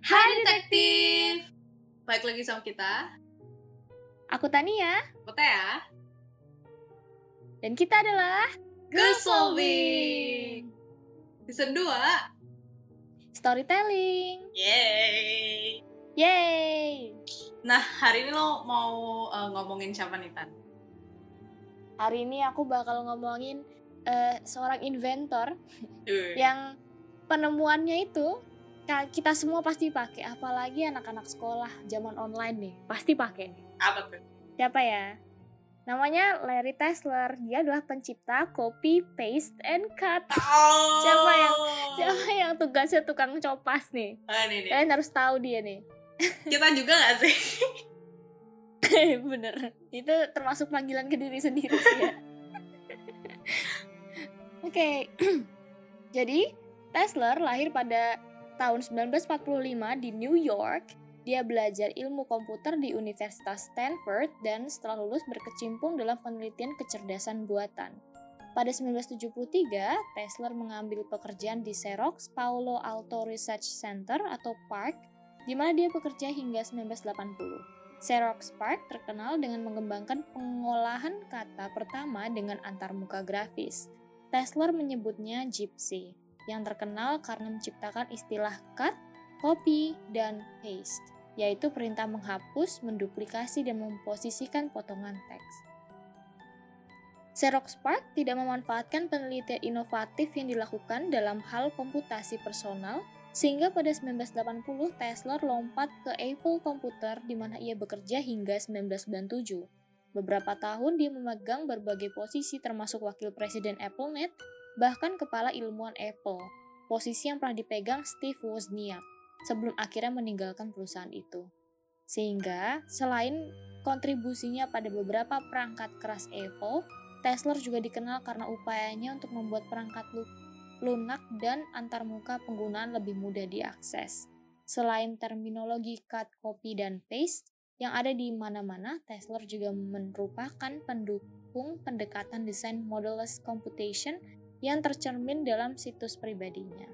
Hai detektif. Balik lagi sama kita. Aku Tania, Kota ya. dan kita adalah Girl Solving. Season 2. Storytelling. Yeay. Yeay! Nah, hari ini lo mau uh, ngomongin siapa nih, Tan? Hari ini aku bakal ngomongin eh, seorang inventor Uh, yang penemuannya itu kita semua pasti pakai, apalagi anak-anak sekolah zaman online nih, pasti pakai nih. Apa tuh? Siapa ya? Namanya Larry Tesler. Dia adalah pencipta copy, paste, and cut. Oh. Siapa yang- Siapa yang tugasnya tukang copas nih? Ah, nih, nih. Kalian harus tahu dia nih. Kita juga gak sih? Bener. Itu termasuk panggilan ke diri sendiri sih ya. Oke. Jadi, Tesla lahir pada tahun 1945 di New York. Dia belajar ilmu komputer di Universitas Stanford dan setelah lulus berkecimpung dalam penelitian kecerdasan buatan. Pada 1973, Tesla mengambil pekerjaan di Xerox Paulo Alto Research Center atau PARC, di mana dia bekerja hingga 1980. Xerox PARC terkenal dengan mengembangkan pengolahan kata pertama dengan antarmuka grafis. Tesla menyebutnya Gypsy, yang terkenal karena menciptakan istilah cut, copy, dan paste, yaitu perintah menghapus, menduplikasi, dan memposisikan potongan teks. Xerox PARC tidak memanfaatkan penelitian inovatif yang dilakukan dalam hal komputasi personal sehingga pada 1980 Tesla lompat ke Apple Computer di mana ia bekerja hingga 1997. Beberapa tahun dia memegang berbagai posisi termasuk wakil presiden AppleNet, bahkan kepala ilmuwan Apple, posisi yang pernah dipegang Steve Wozniak sebelum akhirnya meninggalkan perusahaan itu. Sehingga selain kontribusinya pada beberapa perangkat keras Apple, Tesla juga dikenal karena upayanya untuk membuat perangkat lu- lunak dan antarmuka penggunaan lebih mudah diakses. Selain terminologi cut, copy, dan paste yang ada di mana-mana, Tesla juga merupakan pendukung pendekatan desain modelless computation yang tercermin dalam situs pribadinya.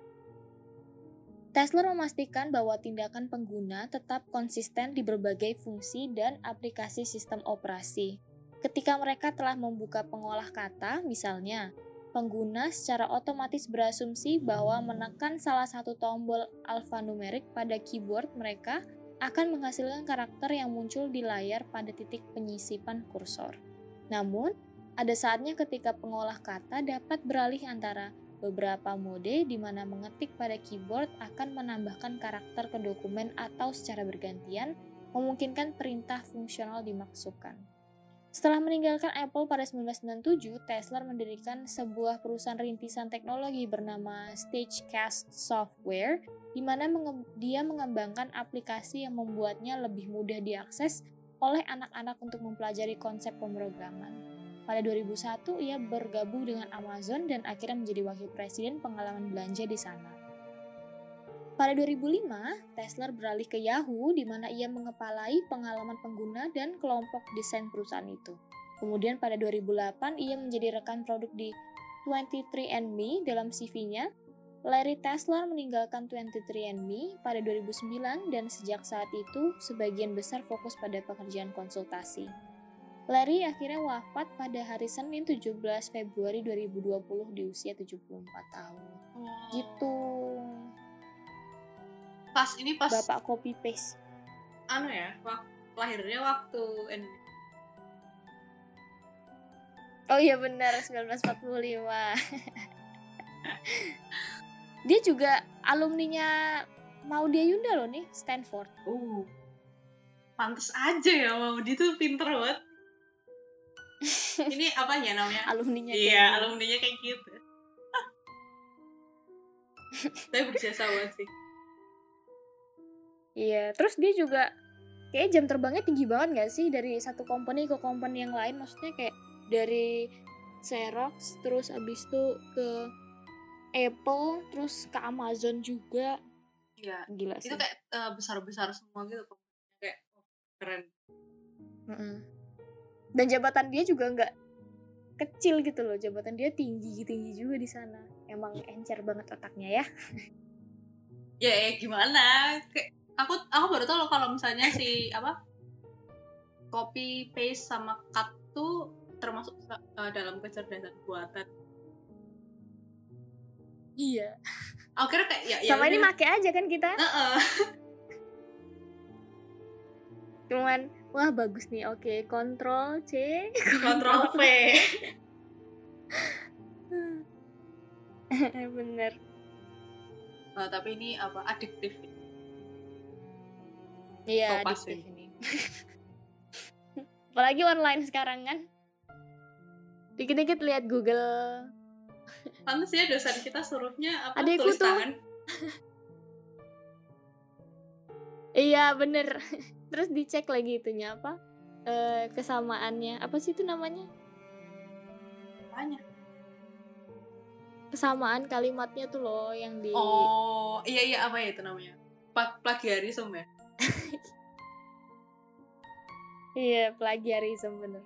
Tesla memastikan bahwa tindakan pengguna tetap konsisten di berbagai fungsi dan aplikasi sistem operasi. Ketika mereka telah membuka pengolah kata, misalnya, pengguna secara otomatis berasumsi bahwa menekan salah satu tombol alfanumerik pada keyboard mereka akan menghasilkan karakter yang muncul di layar pada titik penyisipan kursor. Namun, ada saatnya ketika pengolah kata dapat beralih antara beberapa mode di mana mengetik pada keyboard akan menambahkan karakter ke dokumen atau secara bergantian memungkinkan perintah fungsional dimasukkan. Setelah meninggalkan Apple pada 1997, Tesla mendirikan sebuah perusahaan rintisan teknologi bernama Stagecast Software, di mana menge- dia mengembangkan aplikasi yang membuatnya lebih mudah diakses oleh anak-anak untuk mempelajari konsep pemrograman. Pada 2001, ia bergabung dengan Amazon dan akhirnya menjadi wakil presiden pengalaman belanja di sana. Pada 2005, Tesla beralih ke Yahoo di mana ia mengepalai pengalaman pengguna dan kelompok desain perusahaan itu. Kemudian pada 2008, ia menjadi rekan produk di 23andMe dalam CV-nya. Larry Tesler meninggalkan 23andMe pada 2009 dan sejak saat itu sebagian besar fokus pada pekerjaan konsultasi. Larry akhirnya wafat pada hari Senin 17 Februari 2020 di usia 74 tahun. Gitu. Pas ini pas Bapak copy paste. anu ya, wak- lahirnya waktu ini. Oh iya benar 1945. Dia juga alumninya Maudia Yunda loh nih, Stanford. Uh. Pantes aja ya, mau dia tuh pinter banget. Ini apa ya namanya? Alumninya Iya, gitu. alumninya kayak gitu. Tapi berjasa banget sih. Iya, terus dia juga kayak jam terbangnya tinggi banget gak sih dari satu company ke company yang lain? Maksudnya kayak dari Xerox terus abis itu ke Apple terus ke Amazon juga. Iya. Gila sih. Itu kayak eh, besar-besar semua gitu. Kayak oh, keren. Mm-mm. Dan jabatan dia juga nggak kecil gitu loh. Jabatan dia tinggi tinggi juga di sana. Emang encer banget otaknya ya. ya, ya gimana aku aku baru tahu loh kalau misalnya si apa copy paste sama cut tuh termasuk uh, dalam kecerdasan buatan iya aku kira kayak ya, ya sama ini udah. make aja kan kita Heeh. cuman wah bagus nih. Oke kontrol C kontrol V bener. Nah, tapi ini apa adiktif. Iya adiktif ini. Apalagi online sekarang kan? Dikit-dikit lihat Google. Pantas ya dosen kita suruhnya apa Adikku tulis tuh. tangan. Iya bener terus dicek lagi itunya apa Eh, kesamaannya. Apa sih itu namanya? Apanya? kesamaan kalimatnya tuh loh yang di oh iya iya apa ya itu namanya? Pla- plagiarisme ya? Iya plagiarism bener.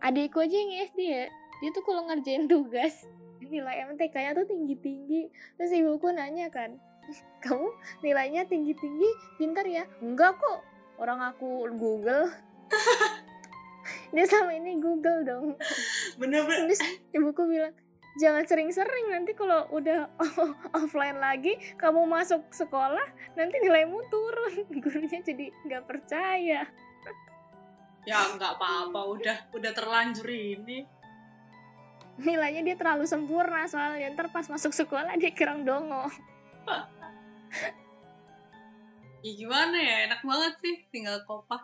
Adikku aja yang SD ya dia tuh kalau ngerjain tugas nilai MTK-nya tuh tinggi-tinggi. Terus ibuku nanya kan kamu nilainya tinggi-tinggi? Pintar ya? Enggak kok orang aku Google. Dia sama ini Google dong. Bener-bener terus ibuku bilang jangan sering-sering nanti kalau udah offline lagi kamu masuk sekolah nanti nilaimu turun. Gurunya jadi nggak percaya. Ya nggak apa-apa udah udah terlanjur ini. Nilainya dia terlalu sempurna soalnya ntar pas masuk sekolah dia kirang dongo ya gimana ya enak banget sih tinggal kopas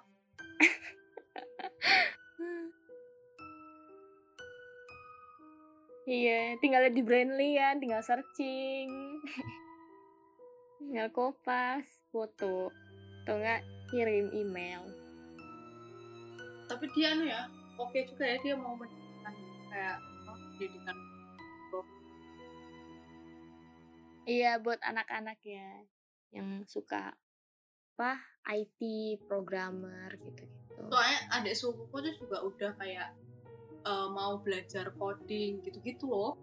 iya tinggal di Brandly ya tinggal searching. Tinggal kopas foto. Atau enggak kirim email. Tapi dia anu ya oke juga ya dia mau mendidikan kayak pendidikan iya buat anak-anak ya yang suka apa IT programmer gitu-gitu. Soalnya adik sepupuku tuh juga udah kayak eh, mau belajar coding gitu-gitu loh.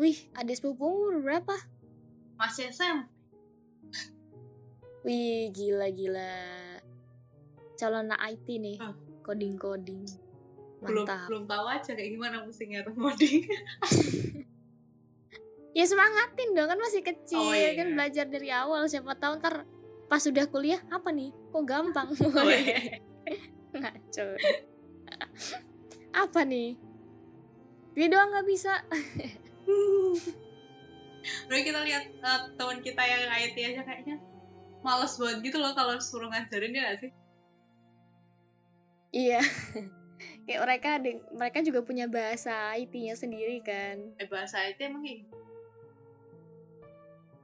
Wih adik sepupu umur berapa? Masih SM wih gila gila. Calon IT nih Ah. coding coding belum mantap. belum tahu aja kayak gimana musiknya tuh coding. Ya semangatin dong kan masih kecil Oh, iya. kan belajar dari awal. Siapa tahu ntar pas sudah kuliah apa nih? Kok gampang? Oh, iya. ngaco. Apa nih? Dia doang nggak bisa. Lalu kita lihat eh, teman kita yang IT aja kayaknya males banget gitu loh kalau suruh ngajarin dia gak sih? iya. Kayak mereka ada- mereka juga punya bahasa IT-nya sendiri kan. Eh bahasa IT emang kayak gitu?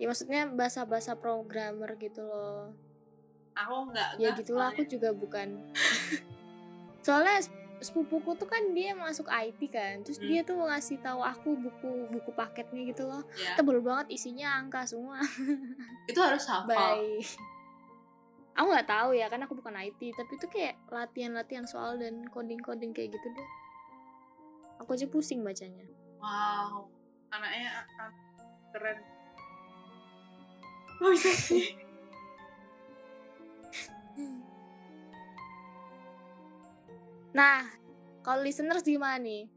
Ya maksudnya bahasa-bahasa programmer gitu loh. Aku nggak ya gitulah aku juga bukan. Soalnya sep- sepupuku tuh kan dia masuk IT kan terus Hmm. dia tuh ngasih tahu aku buku buku paketnya gitu loh. Ya, tebel banget isinya angka semua. Itu harus hafal. bye aku nggak tahu ya kan aku bukan IT tapi itu kayak latihan-latihan soal dan coding-coding kayak gitu deh. Aku aja pusing bacanya. Wow, anaknya ah, keren. Oh bisa sih. Nah, kalau listeners gimana nih?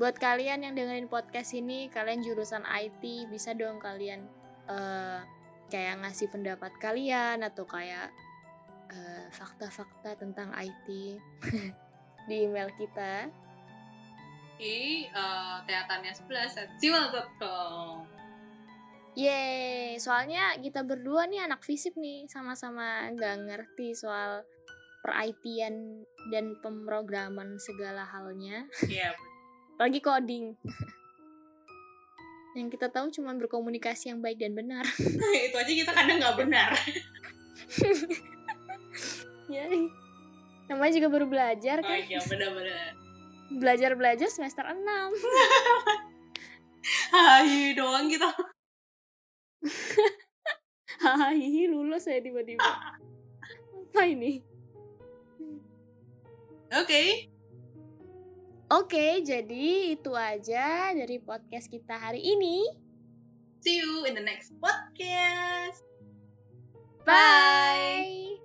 Buat kalian yang dengerin podcast ini, kalian jurusan IT, bisa dong kalian eh kayak ngasih pendapat kalian atau kayak eh, fakta-fakta tentang IT di email kita. Di uh, teaternya 11 at gmail.com. Yeay, soalnya kita berdua nih anak fisip nih, sama-sama nggak ngerti soal per-IT-an dan pemrograman segala halnya. Iya, apalagi coding yang kita tahu cuma berkomunikasi yang baik dan benar itu aja kita kadang nggak benar. ya namanya juga baru belajar Oh kan iya, benar-benar. belajar belajar semester 6 Hai doang kita. Hahaha lulus saya tiba-tiba. Apa ini? Oke, oke jadi itu aja dari podcast kita hari ini. See you in the next podcast. Bye.